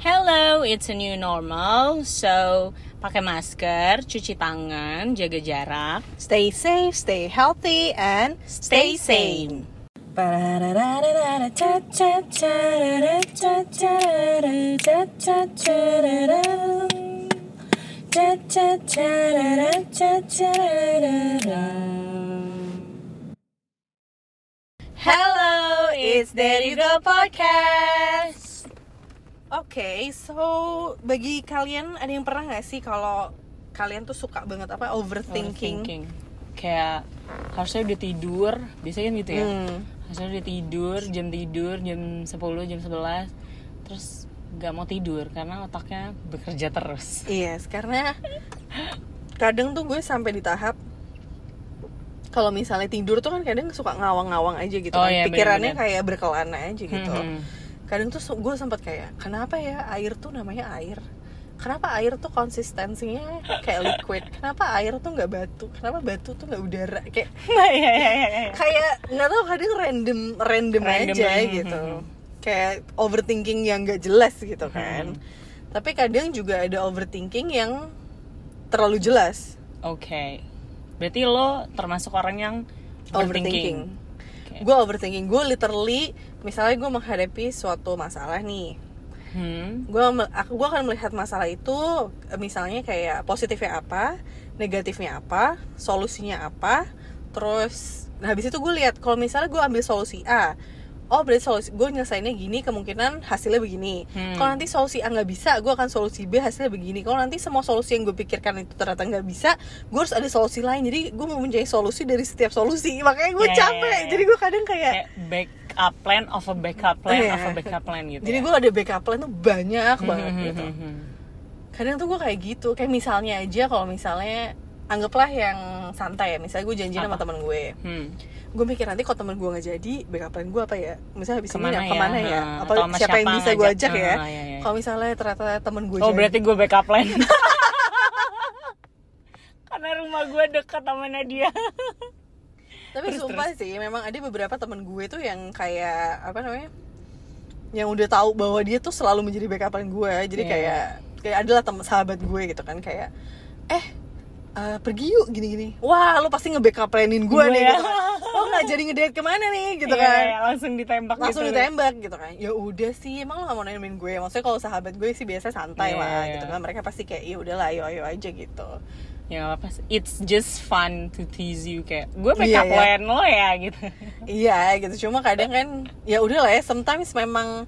Hello, it's a new normal. So, pakai masker, cuci tangan, jaga jarak, Stay safe, stay healthy, and stay sane. Hello, it's There You Go Podcast. Oke, so bagi kalian ada yang pernah nggak sih kalau kalian tuh suka banget apa overthinking? Overthinking. Kayak harusnya udah tidur, biasanya kan gitu ya. Hmm. Harusnya udah tidur, jam tidur, jam 10, jam 11 Terus gak mau tidur karena otaknya bekerja terus Yes, karena kadang tuh gue sampai di tahap kalau misalnya tidur tuh kan kadang suka ngawang-ngawang aja gitu Oh kan. iya, Pikirannya bener-bener. kayak berkelana aja gitu. Hmm. Kadang tuh gue sempat kayak kenapa ya air tuh namanya air? Kenapa air tuh konsistensinya kayak liquid? Kenapa air tuh nggak batu? Kenapa batu tuh nggak udara? Kayak iya, iya, iya, kayak nggak tahu kadang random random, Random, aja hmm, gitu kayak overthinking yang nggak jelas gitu kan Hmm. tapi kadang juga ada overthinking yang terlalu jelas Oke Berarti lo termasuk orang yang overthinking Oke. gue overthinking gue literally misalnya gue menghadapi suatu masalah nih Hmm. gue aku gue akan melihat masalah itu eh, misalnya kayak positifnya apa negatifnya apa solusinya apa terus nah habis itu gue lihat kalau misalnya gue ambil solusi A oh berarti solusi gue nyelesainnya gini kemungkinan hasilnya begini Hmm. kalau nanti solusi A nggak bisa gue akan solusi B hasilnya begini kalau nanti semua solusi yang gue pikirkan itu ternyata nggak bisa gue harus ada solusi lain jadi gue mau mencari solusi dari setiap solusi makanya gue Ya, ya, capek ya, ya. jadi gue kadang kayak Kayak backup plan of a backup plan Iya. of a backup plan gitu jadi ya. gue ada backup plan tuh banyak banget Hmm, gitu hmm, hmm, hmm. kadang tuh gue kayak gitu kayak misalnya aja kalau misalnya anggaplah yang santai ya misalnya gue janjian sama temen gue Hmm. Gue mikir nanti kalau temen gue nggak jadi backup plan gue apa ya? Misalnya habis Ke mana ini ya? ke mana ya? Ha, apa atau sama siapa, yang siapa bisa gue ajak ya? Iya, iya. kalau misalnya ternyata temen gue Oh jadi berarti gue backup plan Karena rumah gue dekat sama Nadia. Tapi Terus, sumpah sih memang ada beberapa temen gue tuh yang kayak apa namanya yang udah tahu bahwa dia tuh selalu menjadi backup plan gue jadi Iya. kayak kayak adalah teman sahabat gue gitu kan. Kayak eh eh, pergi yuk gini-gini. Wah lu pasti nge-backup planin gue nih. ya. gitu kan. lo nggak jadi ngedate ke mana nih gitu Iya, kan? iya, Langsung ditembak langsung gitu. ditembak gitu kan. Ya udah sih emang lo gak mau nemenin gue? Maksudnya kalau sahabat gue sih biasa santai Iya, lah iya. gitu kan. Mereka pasti kayak ya udahlah ayo ayo aja gitu. Ya gak apa sih. It's just fun to tease you Kayak gue Iya, backup iya. plan lo ya gitu. Iya gitu. Cuma kadang kan ya udah lah ya sometimes memang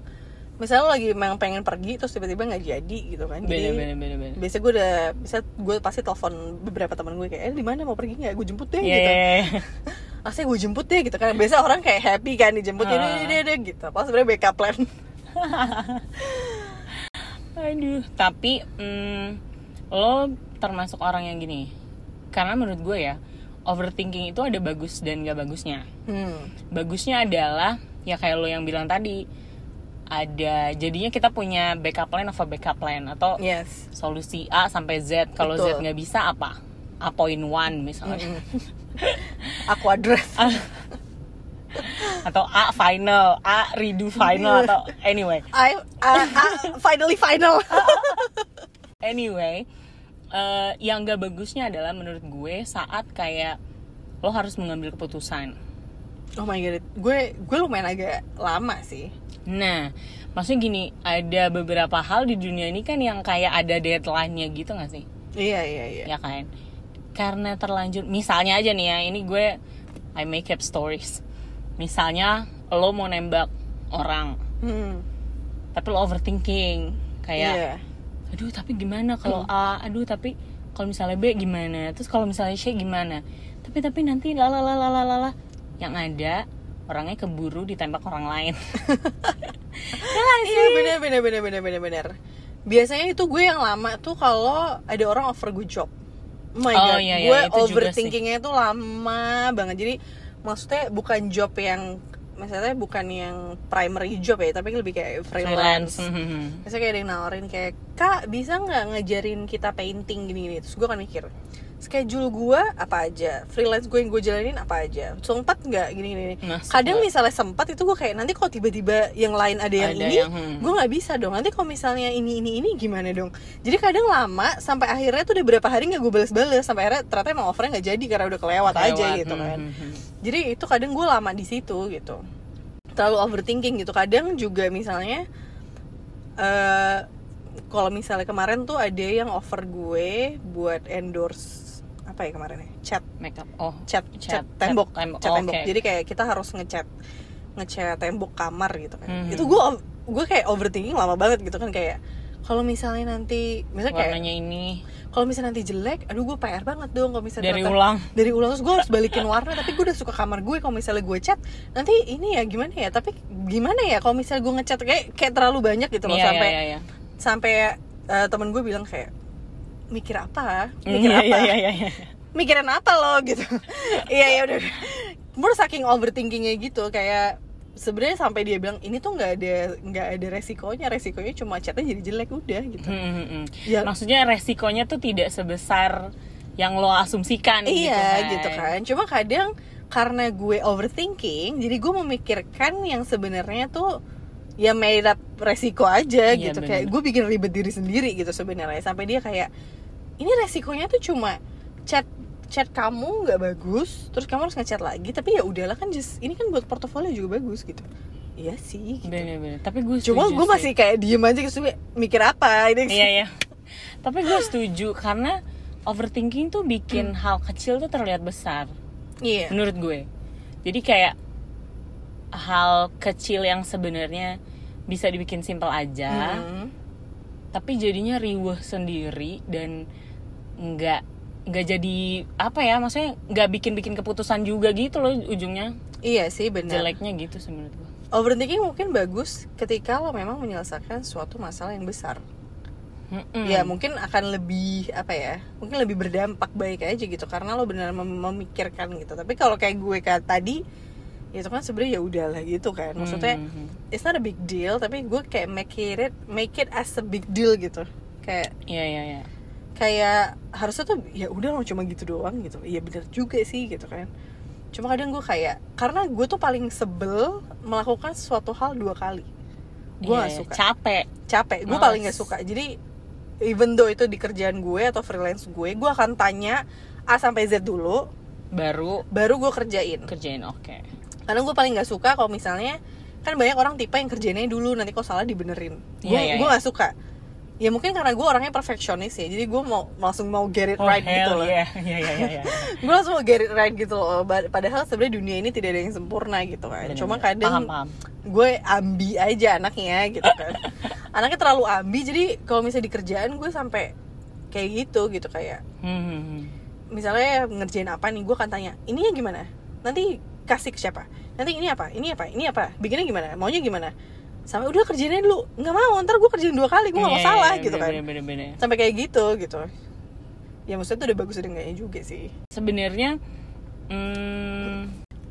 misalnya lo lagi memang pengen pergi terus tiba-tiba nggak jadi gitu kan. Jadi beda beda beda. biasa gue udah bisa gue pasti telepon beberapa teman gue kayak eh di mana? Mau pergi nggak? Gue jemput deh Iya gitu. iya, iya. asli gue jemput deh gitu kan. Biasa orang kayak happy kan dijemput Ah. ini deh deh gitu. Pas sebenarnya backup plan. Aduh Tapi mm, Lo termasuk orang yang gini. Karena menurut gue ya Overthinking itu ada bagus dan gak bagusnya. Hmm. bagusnya adalah ya kayak lo yang bilang tadi ada. Jadinya kita punya backup plan of a backup plan? Atau yes. solusi A sampai Z. Kalau Z nggak bisa apa? A point one misalnya. Aku address. Atau A final. A redo final. Atau anyway. I, I, I finally final. Anyway eh, yang gak bagusnya adalah menurut gue saat kayak lo harus mengambil keputusan. Oh my god. Gue gue lumayan agak lama sih Nah, maksudnya gini, ada beberapa hal di dunia ini kan yang kayak ada deadline-nya gitu gak sih? iya iya iya Ya kan? Karena terlanjur, misalnya aja nih ya, ini gue I make up stories. Misalnya lo mau nembak orang, hmm. tapi lo overthinking, kayak, iya aduh tapi gimana kalau A, aduh tapi kalau misalnya B gimana, terus kalau misalnya C gimana? Tapi tapi nanti lalalalalala, yang ada orangnya keburu ditembak orang lain. ya? Iya bener bener bener bener bener bener. Biasanya itu gue yang lama tuh kalau ada orang offer gue job. Oh my Oh, god, iya, iya, gue overthinkingnya itu lama banget. Jadi maksudnya bukan job yang maksudnya bukan yang primary job ya tapi lebih kayak freelance, Mhm. Biasanya kayak ada yang nawarin kayak Kak bisa nggak ngajarin kita painting gini-gini Terus gue kan mikir Schedule gue apa aja? Freelance gue yang gue jalanin apa aja? Sempat nggak? Gini-gini Nah, Kadang misalnya sempat itu gue kayak Nanti kalau tiba-tiba yang lain ada yang Ada ini yang, hmm. Gue nggak bisa dong. Nanti kalau misalnya ini ini ini gimana dong? Jadi kadang lama Sampai akhirnya tuh udah berapa hari nggak gue bales-bales. Sampai akhirnya ternyata emang offernya nggak jadi Karena udah kelewat, aja Lewat, gitu kan. mhm, mhm. jadi itu kadang gue lama di situ gitu. Terlalu overthinking gitu. Kadang juga misalnya eh kalau misalnya kemarin tuh ada yang offer gue buat endorse apa ya kemarin ya chat Makeup. Oh, chat Cat, chat tembok cat tembok. cat Oh, tembok oke. jadi kayak kita harus ngecat ngecat tembok kamar gitu kan Mhm. itu gue gue kayak overthinking lama banget gitu kan kayak kalau misalnya nanti misalnya kayak warnanya ini kalau misalnya nanti jelek aduh gue PR banget dong kalau misalnya dari ternyata- ulang. dari ulang terus gue harus balikin warna tapi gue udah suka kamar gue kalau misalnya gue cat nanti ini ya gimana ya tapi gimana ya kalau misalnya gue ngecat kayak kayak terlalu banyak gitu loh Iya, sampai iya, iya. sampai eh, temen gue bilang kayak mikir apa Mm, mikir iya, apa iya, iya, iya. mikirin apa lo gitu iya ya udah gue saking overthinkingnya gitu kayak sebenarnya sampai dia bilang ini tuh nggak ada nggak ada resikonya resikonya cuma catnya jadi jelek udah gitu Hmm, hmm, hmm. Ya. Maksudnya resikonya tuh tidak sebesar yang lo asumsikan iya gitu gitu kan. kan cuma kadang karena gue overthinking jadi gue memikirkan yang sebenarnya tuh ya made up resiko aja Iya, gitu bener. kayak gue bikin ribet diri sendiri gitu sebenarnya sampai dia kayak ini resikonya tuh cuma chat chat kamu nggak bagus terus kamu harus ngecat lagi tapi ya udahlah kan just ini kan buat portofolio juga bagus gitu iya sih gitu. Bener-bener. Tapi gue cuma gue sih. masih kayak diem aja gitu mikir apa ini Iya, iya. Tapi gue setuju karena overthinking tuh bikin hal kecil tuh terlihat besar iya menurut gue. Jadi kayak hal kecil yang sebenarnya bisa dibikin simpel aja, Hmm. tapi jadinya riuh sendiri dan nggak nggak jadi apa ya maksudnya nggak bikin bikin keputusan juga gitu loh ujungnya iya sih benar jeleknya gitu sih menurut gue Overthinking mungkin bagus ketika lo memang menyelesaikan suatu masalah yang besar. Mm-mm. Ya mungkin akan lebih apa ya? Mungkin lebih berdampak baik aja gitu karena lo benar mem- memikirkan gitu. Tapi kalau kayak gue kayak tadi itu kan sebenarnya ya udahlah gitu kan. Maksudnya Mhm. it's not a big deal tapi gue kayak make it make it as a big deal gitu. Kayak iya iya iya kayak harusnya tuh ya udah lo cuma gitu doang gitu. Iya bener juga sih gitu kan. Cuma kadang gue kayak karena gue tuh paling sebel melakukan suatu hal dua kali. Gue gak iya. suka capek capek gue paling gak suka jadi even though itu di kerjaan gue atau freelance gue gue akan tanya A sampai Z dulu baru baru gue kerjain kerjain oke karena gue paling gak suka kalau misalnya kan banyak orang tipe yang kerjainnya dulu nanti kok salah dibenerin gue Iya, iya, gue iya. gak suka ya mungkin karena gue orangnya perfeksionis ya jadi gue mau langsung mau get it oh right gitu loh yeah. iya iya iya iya. gue langsung mau get it right gitu loh padahal sebenarnya dunia ini tidak ada yang sempurna gitu kan Bener-bener. cuma kadang paham paham gue ambi aja anaknya gitu kan anaknya terlalu ambi jadi kalau misalnya di kerjaan gue sampai kayak gitu gitu kayak Hmm, hmm, hmm. misalnya ngerjain apa nih gue akan tanya ininya gimana nanti kasih ke siapa? Nanti ini apa? Ini apa? Ini apa? Bikinnya gimana? Maunya gimana? Sampai udah kerjainnya dulu. Nggak mau ntar gue kerjain dua kali. Gue nggak mau Iya, salah iya, gitu kan. bener, bener, bener. sampai kayak gitu gitu. Ya maksudnya tuh udah bagus udah enggaknya juga sih. Sebenarnya hmm,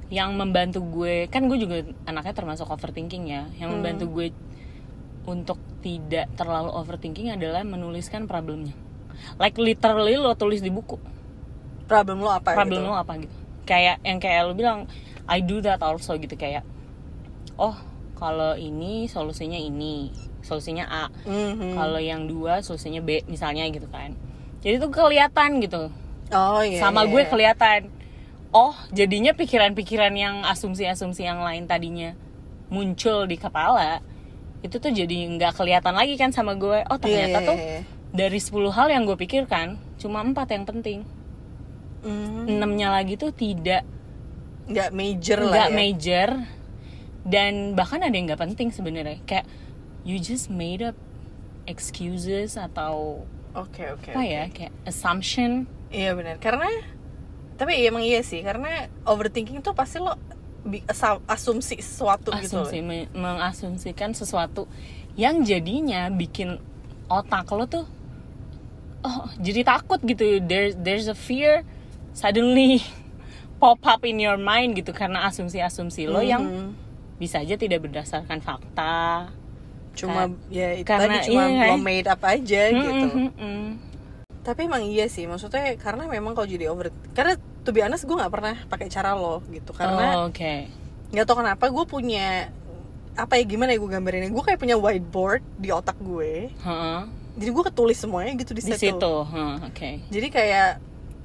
yang membantu gue kan gue juga anaknya termasuk overthinking ya. Yang Hmm. membantu gue untuk tidak terlalu overthinking adalah menuliskan problemnya. Like literally lo tulis di buku. Problem lo apa problem gitu? lo apa gitu. Kayak yang kayak lo bilang I do that also gitu kayak oh kalau ini solusinya ini solusinya A Mhm. kalau yang dua solusinya B misalnya gitu kan jadi tuh kelihatan gitu oh iya sama iya, gue iya. kelihatan oh jadinya pikiran-pikiran yang asumsi-asumsi yang lain tadinya muncul di kepala itu tuh jadi nggak kelihatan lagi kan sama gue oh Iya, ternyata iya, tuh iya. dari 10 hal yang gue pikirkan cuma empat yang penting Hmm. enamnya lagi tuh tidak nggak major lah nggak ya. major. Dan bahkan ada yang nggak penting sebenarnya. Kayak you just made up excuses atau oke oke apa ya kayak assumption. Iya benar. Karena tapi emang iya sih. Karena overthinking tuh pasti lo asumsi sesuatu gitu asumsi loh. me- mengasumsikan sesuatu yang jadinya bikin otak lo tuh oh jadi takut gitu. There there's a fear suddenly pop up in your mind gitu karena asumsi-asumsi lo yang Mhm. bisa aja tidak berdasarkan fakta cuma Kan. ya itu Karena tadi cuma iya, lo kan? made up aja gitu Mm, mm, mm. tapi emang iya sih maksudnya karena memang kalau jadi over karena to be honest gue nggak pernah pakai cara lo gitu karena Oh, oke nggak tau kenapa gue punya apa ya gimana ya gue gambarinnya gue kayak punya whiteboard di otak gue Heeh. jadi gue ketulis semuanya gitu di, di situ. situ Heeh, oke jadi kayak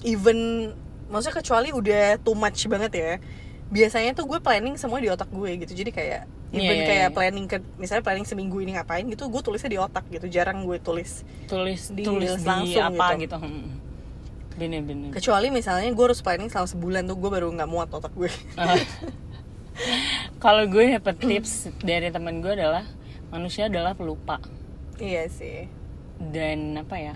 even maksudnya kecuali udah too much banget ya biasanya tuh gue planning semua di otak gue gitu jadi kayak even iya, kayak iya. planning ke misalnya planning seminggu ini ngapain gitu gue tulisnya di otak gitu jarang gue tulis tulis Di- tulis di langsung apa gitu. gitu, Hmm. bener-bener kecuali misalnya gue harus planning selama sebulan tuh gue baru nggak muat otak gue Ah. kalau gue dapet tips dari temen gue adalah manusia adalah pelupa iya sih dan apa ya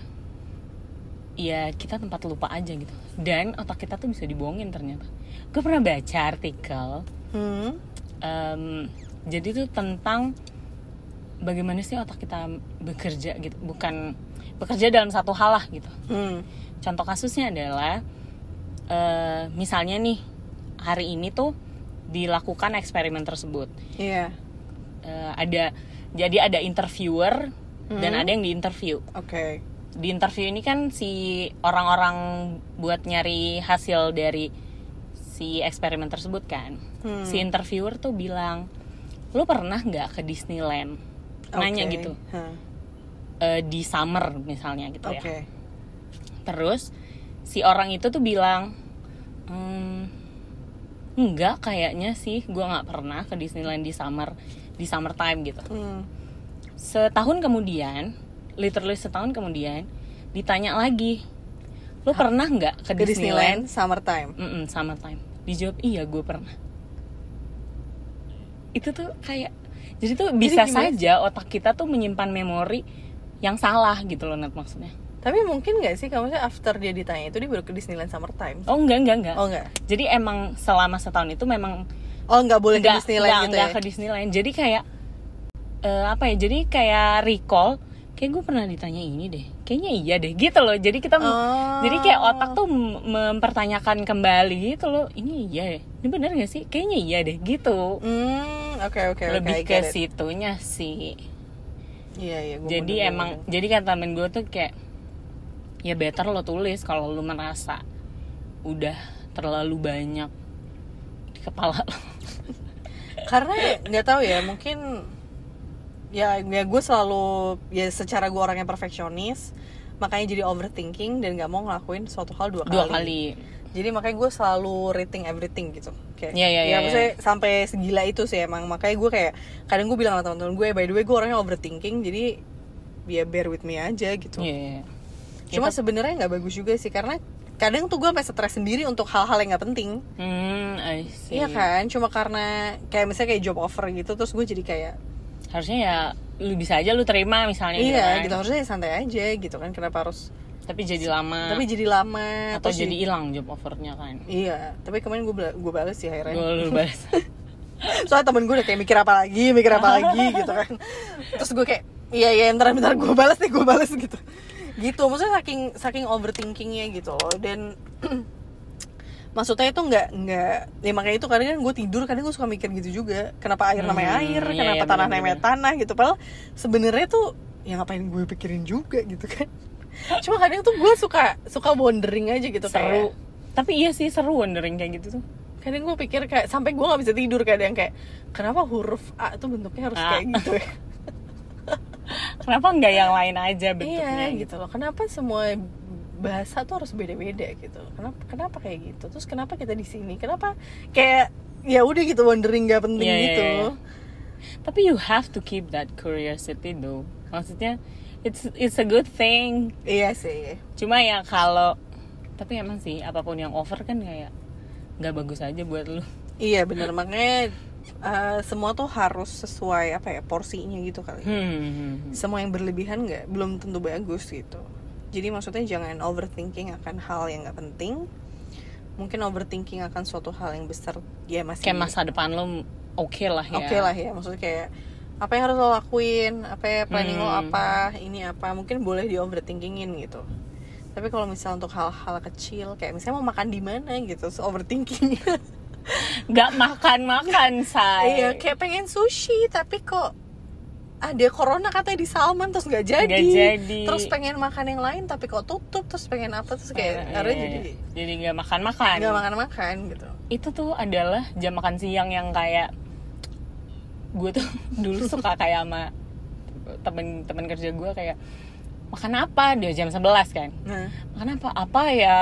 ya kita tempat lupa aja gitu. Dan otak kita tuh bisa dibohongin ternyata. Gue pernah baca artikel hmm. em, jadi tuh tentang bagaimana sih otak kita bekerja gitu. Bukan bekerja dalam satu hal lah gitu. Hmm. Contoh kasusnya adalah eh, misalnya nih hari ini tuh dilakukan eksperimen tersebut. Iya. Eh, ada jadi ada interviewer dan Hmm. ada yang diinterview. Oke di interview ini kan si orang-orang buat nyari hasil dari si eksperimen tersebut kan. Hmm. si interviewer tuh bilang lu pernah nggak ke Disneyland? Nanya Oke. gitu. Hah. eh, di summer misalnya gitu oke. Ya terus si orang itu tuh bilang "Hmm, enggak kayaknya sih gua nggak pernah ke Disneyland di summer di summertime gitu. Hmm. Setahun kemudian literally setahun kemudian ditanya lagi lu pernah nggak ke, ke Disneyland, Disneyland? summertime? Mm-mm, summertime. Dijawab iya gue pernah. Itu tuh kayak jadi tuh bisa gimana saja otak kita tuh menyimpan memori yang salah gitu loh Nat maksudnya. Tapi mungkin nggak sih kamu sih after dia ditanya itu dia baru ke Disneyland summertime oh enggak enggak enggak oh enggak jadi emang selama setahun itu memang oh nggak boleh enggak, ke Disneyland enggak, gitu enggak ya? ke Disneyland. Jadi kayak eh, apa ya jadi kayak recall kayak gue pernah ditanya ini deh kayaknya iya deh gitu loh jadi kita Oh. jadi kayak otak tuh mem- mempertanyakan kembali gitu loh ini iya deh ini bener gak sih kayaknya iya deh gitu Hmm, oke oke oke. lebih I ke it. situnya sih Iya iya. gua jadi bener, emang bener. jadi kata temen gue tuh kayak ya better lo tulis kalau lo merasa udah terlalu banyak di kepala lo karena nggak tahu ya mungkin ya ya gue selalu ya secara gue orangnya perfeksionis makanya jadi overthinking dan nggak mau ngelakuin suatu hal dua kali. dua kali Jadi makanya gue selalu rating everything gitu. Kayak, Iya, iya, ya iya, maksudnya sampai segila itu sih emang. Makanya gue kayak kadang gue bilang sama teman-teman gue, by the way gue orangnya overthinking, jadi ya bear with me aja gitu. Iya. Cuma Kita- sebenarnya nggak bagus juga sih karena kadang tuh gue sampai stres sendiri untuk hal-hal yang nggak penting. Hmm. Iya kan? Cuma karena kayak misalnya kayak job offer gitu terus gue jadi kayak Harusnya ya lu bisa aja lu terima misalnya iya kan. gitu harusnya ya santai aja gitu kan kenapa harus Tapi jadi lama. tapi jadi lama atau terus jadi hilang job offernya kan. iya tapi kemarin gue gue bales sih akhirnya Gue lu balas. soalnya temen gue udah kayak mikir apa lagi mikir apa lagi gitu kan terus gue kayak iya iya ntar bentar gue balas nih gue balas gitu gitu maksudnya saking saking overthinkingnya gitu dan maksudnya itu nggak nggak ya makanya itu kadang kan gue tidur kadang gue suka mikir gitu juga kenapa air namanya Hmm, air iya, kenapa iya, tanah bener-bener. namanya tanah gitu padahal sebenarnya tuh ya ngapain gue pikirin juga gitu kan cuma kadang tuh gue suka suka wondering aja gitu seru. kayak Tapi iya sih seru wondering kayak gitu tuh. kadang gue pikir kayak sampai gue nggak bisa tidur kadang kayak kenapa huruf A tuh bentuknya harus A. kayak gitu ya Kenapa nggak yang lain aja bentuknya iya gitu loh kenapa semua bahasa tuh harus beda-beda gitu kenapa kenapa kayak gitu terus kenapa kita di sini kenapa kayak ya udah gitu wondering gak penting Iya, iya, gitu iya. Tapi you have to keep that curiosity though. Maksudnya it's it's a good thing. iya sih Cuma ya kalau tapi emang sih apa pun yang over kan kayak nggak bagus aja buat lu. iya bener makanya eh, semua tuh harus sesuai apa ya porsinya gitu kali Hmm. semua yang berlebihan nggak belum tentu bagus gitu jadi maksudnya jangan overthinking akan hal yang nggak penting. Mungkin overthinking akan suatu hal yang besar ya masih Kayak masa depan lu oke lah ya. oke lah ya maksudnya kayak apa yang harus lo lakuin apa ya planning lo Hmm. apa ini apa mungkin boleh di overthinkingin gitu. Tapi kalau misalnya untuk hal-hal kecil kayak misalnya mau makan di mana gitu so overthinking. Nggak makan makan say. Iya, kayak pengen sushi tapi kok ada corona katanya di salmon terus nggak jadi. Nggak jadi. Terus pengen makan yang lain tapi kok tutup terus pengen apa terus kayak akhirnya iya, jadi jadi nggak makan makan nggak makan makan gitu. itu tuh adalah jam makan siang yang kayak gue tuh dulu suka kayak sama temen-temen kerja gue kayak makan apa? Dia jam 11 kan. Nah, makan apa? Apa ya?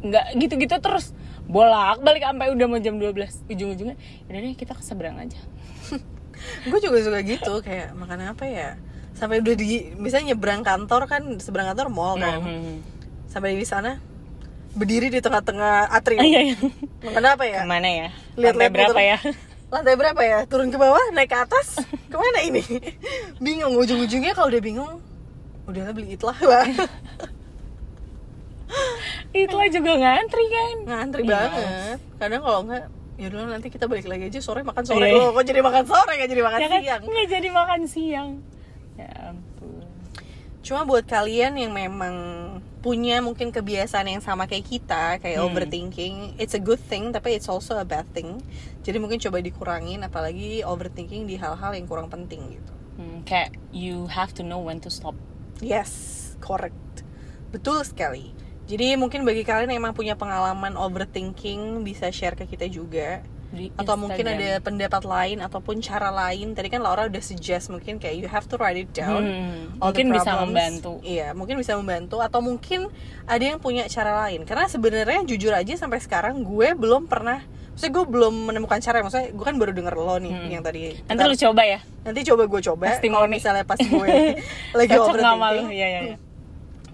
Nggak gitu-gitu terus. Bolak balik sampai udah mau jam 12 ujung-ujungnya udah deh kita ke seberang aja gue juga suka gitu kayak makan apa ya sampai udah di misalnya nyebrang kantor kan seberang kantor mall kan. Hmm. sampai di sana berdiri di tengah-tengah atrium. Iya, iya. makan apa ya? Ke mana ya? Lihat-lihat Lantai berapa muter. ya? Lantai berapa ya? Turun ke bawah naik ke atas? Ke mana ini? Bingung ujung-ujungnya kalau udah bingung udahlah beli itlah Wah, itulah juga ngantri kan? Ngantri Iya. banget. Kadang kalau enggak ya dulu nanti kita balik lagi aja sore makan sore Iya. loh kok jadi makan sore nggak jadi makan ya kan siang nggak jadi makan siang ya ampun cuma buat kalian yang memang punya mungkin kebiasaan yang sama kayak kita kayak Hmm. overthinking it's a good thing tapi it's also a bad thing jadi mungkin coba dikurangin apalagi overthinking di hal-hal yang kurang penting gitu Hmm, kayak you have to know when to stop Yes, correct. Betul sekali. Jadi mungkin bagi kalian yang emang punya pengalaman overthinking bisa share ke kita juga. di Atau mungkin Instagram. ada pendapat lain ataupun cara lain. Tadi kan Laura udah suggest mungkin kayak you have to write it down. Hmm, all the mungkin bisa membantu Iya, mungkin bisa membantu atau mungkin ada yang punya cara lain. Karena sebenarnya jujur aja sampai sekarang gue belum pernah Maksudnya gue belum menemukan cara Maksudnya gue kan baru denger lo nih Hmm. Yang tadi nanti kita- lu coba ya Nanti coba gue coba. Kalau misalnya pas gue lagi overthinking ya ya, ya.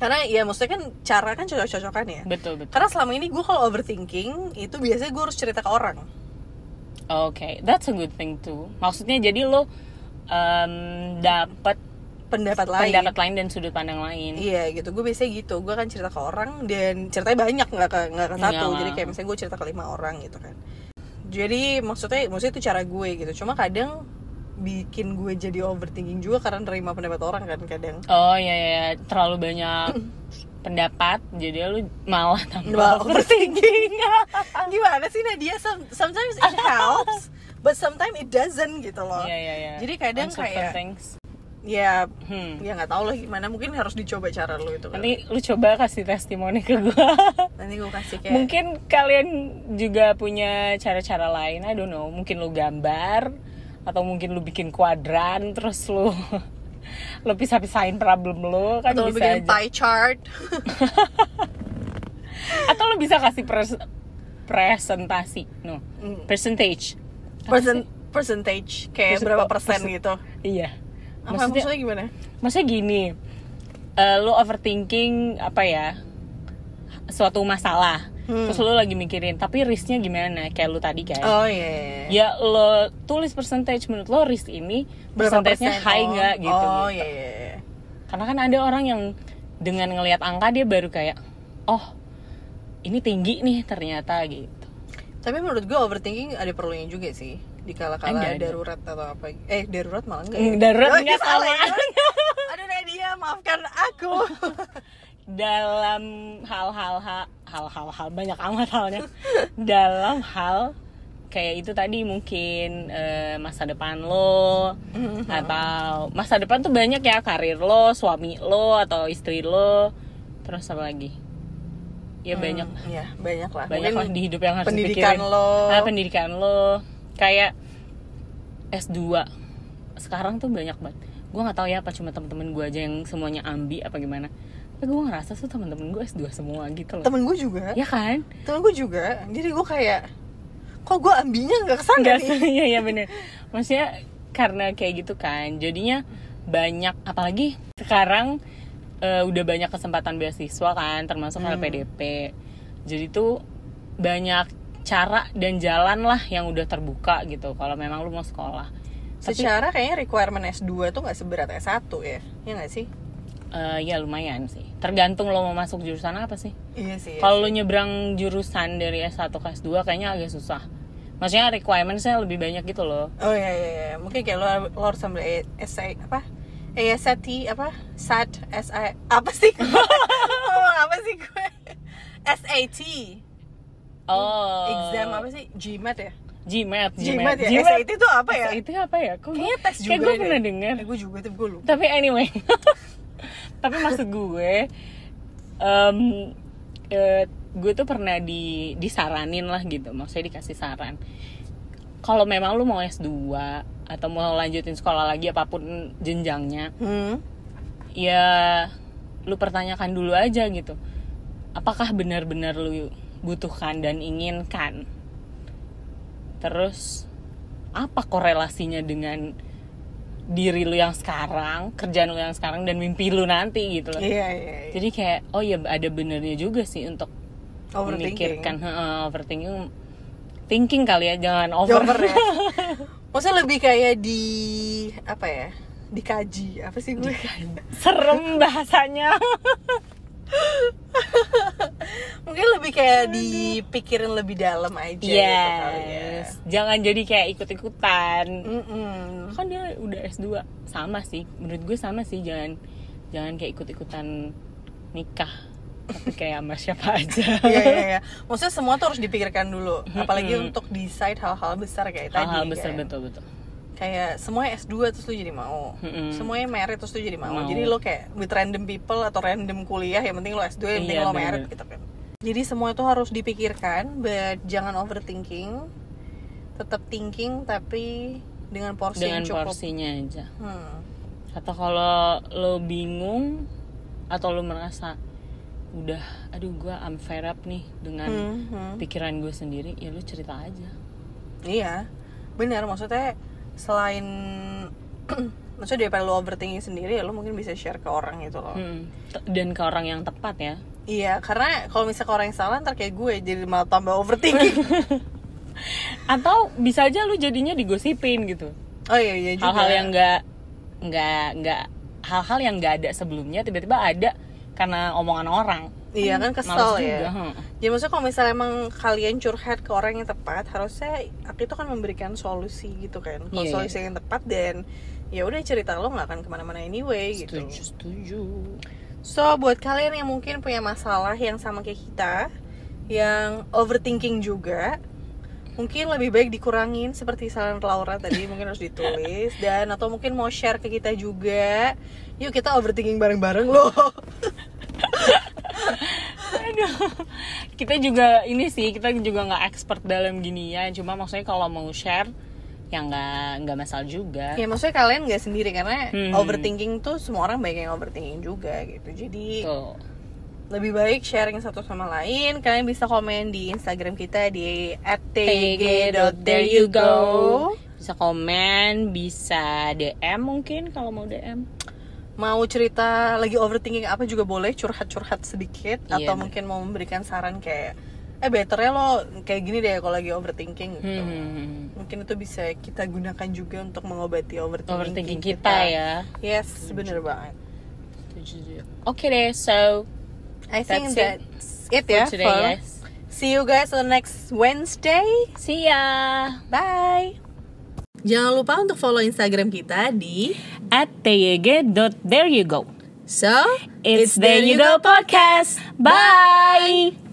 Karena ya maksudnya kan cara kan cocok-cocokan ya. Betul betul. Karena selama ini gue kalau overthinking itu biasanya gue harus cerita ke orang. Oke, that's a good thing too. Maksudnya jadi lo um, dapat pendapat lain. pendapat lain dan sudut pandang lain. iya gitu. Gue biasanya gitu. Gue kan cerita ke orang dan ceritanya banyak nggak ke nggak ke satu. Iya. jadi kayak misalnya gue cerita ke lima orang gitu kan. Jadi maksudnya maksudnya itu cara gue gitu. Cuma kadang bikin gue jadi overthinking juga karena nerima pendapat orang kan kadang Oh iya ya, terlalu banyak pendapat jadi lu malah tambah Malah overthinking. gimana sih Nadia Some- sometimes it helps but sometimes it doesn't gitu loh Iya iya iya. Jadi kadang kayak- things. ya Hmm. ya nggak tahu lah gimana mungkin harus dicoba cara lu itu kan Nanti lu coba kasih testimoni ke gua. nanti gue kasih kayak Mungkin kalian juga punya cara-cara lain, I don't know. Mungkin lu gambar atau mungkin lu bikin kuadran terus lu lu pisah-pisahin problem lu kan atau lu bisa bikin aja. pie chart. Atau lu bisa kasih pres- presentasi no Hmm. percentage. Percent percentage kayak Persen- berapa oh, persen persen- gitu. iya. Apa maksudnya maksudnya gimana? maksudnya gini eh, lu overthinking apa ya suatu masalah Hmm. terus lu lagi mikirin tapi risknya gimana kayak lu tadi kan oh iya iya, iya. ya lo tulis percentage menurut lo risk ini persentasenya persen high Oh, nggak gitu, oh gitu. iya iya iya. karena kan ada orang yang dengan ngelihat angka dia baru kayak oh ini tinggi nih ternyata gitu tapi menurut gue overthinking ada perlunya juga sih di kala-kala Ada, ada. darurat atau apa eh darurat malah enggak Mm, darurat Oh, enggak salah ya. aduh Nadia maafkan aku dalam hal-hal ha- hal-hal hal banyak amat halnya. Dalam hal kayak itu tadi mungkin eh, masa depan lo atau masa depan tuh banyak ya karir lo suami lo atau istri lo. Terus apa lagi? Ya banyak. ya banyak lah. Banyak lah di hidup yang harus pendidikan dipikirin. lo. Ah, pendidikan lo. Kayak S2 sekarang tuh banyak banget. Gue nggak tahu ya apa cuma temen-temen gue aja yang semuanya ambi apa gimana tapi gue ngerasa tuh temen-temen gue S2 semua gitu loh. Temen gue juga? Ya kan? Temen gue juga. Jadi gue kayak kok gue ambinya nggak ke sana Enggak nih? sih, iya iya bener. Maksudnya karena kayak gitu kan jadinya banyak apalagi sekarang eh, udah banyak kesempatan beasiswa kan termasuk Hmm. LPDP jadi tuh banyak cara dan jalan lah yang udah terbuka gitu kalau memang lu mau sekolah. Tapi secara kayaknya requirement S2 tuh nggak seberat S1 ya ya nggak sih eh, ya lumayan sih. Tergantung lo mau masuk jurusan apa sih. Iya sih iya kalau lo nyebrang jurusan dari S1 ke S2 kayaknya agak susah. Maksudnya requirementsnya lebih banyak gitu loh. Oh iya iya iya. Mungkin kayak lo, lo harus ambil essay apa? ESAT apa? SAT SA apa sih? Ngomong apa sih gue? SAT Oh. exam apa sih? GMAT ya? GMAT, GMAT ya? SAT itu apa ya? Itu apa ya? Kok Kayaknya tes juga Kayak gue pernah denger. eh, gue juga tapi gue lupa. Tapi anyway. Tapi maksud gue em eh, gue tuh pernah di disaranin lah gitu. Maksudnya dikasih saran. Kalau memang lu mau S2 atau mau lanjutin sekolah lagi apa pun jenjangnya, hmm. ya lu pertanyakan dulu aja gitu. Apakah benar-benar lu butuhkan dan inginkan? Terus apa korelasinya dengan diri lu yang sekarang, kerjaan lu yang sekarang dan mimpi lu nanti gitu loh. iya iya, iya. Jadi kayak oh ya ada benernya juga sih untuk overthinking memikirkan heeh, overthinking thinking kali ya jangan over. Ya maksudnya lebih kayak di apa ya dikaji apa sih gue Serem bahasanya. mungkin lebih kayak dipikirin lebih dalam aja gitu kali ya yes. Jangan jadi kayak ikut-ikutan. Mm-mm. Kan dia udah S2 sama sih. Menurut gue sama sih jangan jangan kayak ikut-ikutan nikah. Tapi kayak sama siapa aja. Iya iya iya. Maksudnya semua tuh harus dipikirkan dulu, apalagi untuk decide hal-hal besar kayak tadi. Hal-hal besar kan. Kayak semuanya S2 terus lu jadi mau. Mm-mm. Semuanya merit terus lu jadi mau. Mau. Jadi lo kayak with random people atau random kuliah yang penting lo S2 yang penting Iya, lo merit gitu kan. Jadi semua itu harus dipikirkan, but jangan overthinking. Tetap thinking tapi dengan porsi Dengan yang cukup. porsinya aja. Hmm. atau kalau lo bingung atau lo merasa udah aduh gue I'm fed up nih dengan Hmm, hmm. pikiran gue sendiri ya lo cerita aja Iya, benar. Maksudnya selain maksudnya daripada lo overthinking sendiri, ya lo mungkin bisa share ke orang gitu loh. Hmm. Dan ke orang yang tepat ya Iya, karena kalau misalnya ke orang yang salah ntar kayak gue jadi malah tambah overthinking. atau bisa aja lo jadinya digosipin gitu oh iya iya juga. hal-hal yang nggak nggak nggak hal-hal yang nggak ada sebelumnya tiba-tiba ada karena omongan orang Iya kan kesel Males ya. juga, hmm. Jadi maksudnya kalau misalnya emang kalian curhat ke orang yang tepat, harusnya aku itu kan memberikan solusi gitu kan. Kalau Iya, solusi yang tepat dan ya udah cerita lo nggak akan ke mana-mana anyway gitu. setuju setuju So buat kalian yang mungkin punya masalah yang sama kayak kita, yang overthinking juga, mungkin lebih baik dikurangin seperti saran Laura tadi mungkin harus ditulis dan atau mungkin mau share ke kita juga. Yuk kita overthinking bareng-bareng loh. Aduh. Kita juga ini sih, kita juga nggak expert dalam ginian. Cuma maksudnya kalau mau share, ya nggak nggak masalah juga. ya maksudnya kalian nggak sendiri karena Hmm. overthinking tuh semua orang banyak yang overthinking juga gitu. Jadi Tuh. lebih baik sharing satu sama lain. Kalian bisa komen di Instagram kita di tg.thereyougo Bisa komen, bisa DM mungkin kalau mau DM. Mau cerita lagi overthinking apa juga boleh curhat-curhat sedikit Iya, atau bener. mungkin mau memberikan saran kayak eh betternya lo kayak gini deh kalau lagi overthinking gitu. Hmm. Mungkin itu bisa kita gunakan juga untuk mengobati overthinking, Overthinking kita ya. Yes, bener banget. Oke deh, so I think That's it that's it, for ya. today for- guys. See you guys on the next Wednesday. See ya. Bye. Jangan lupa untuk follow Instagram kita di tyg.thereyougo. So It's There You Go Podcast. Bye.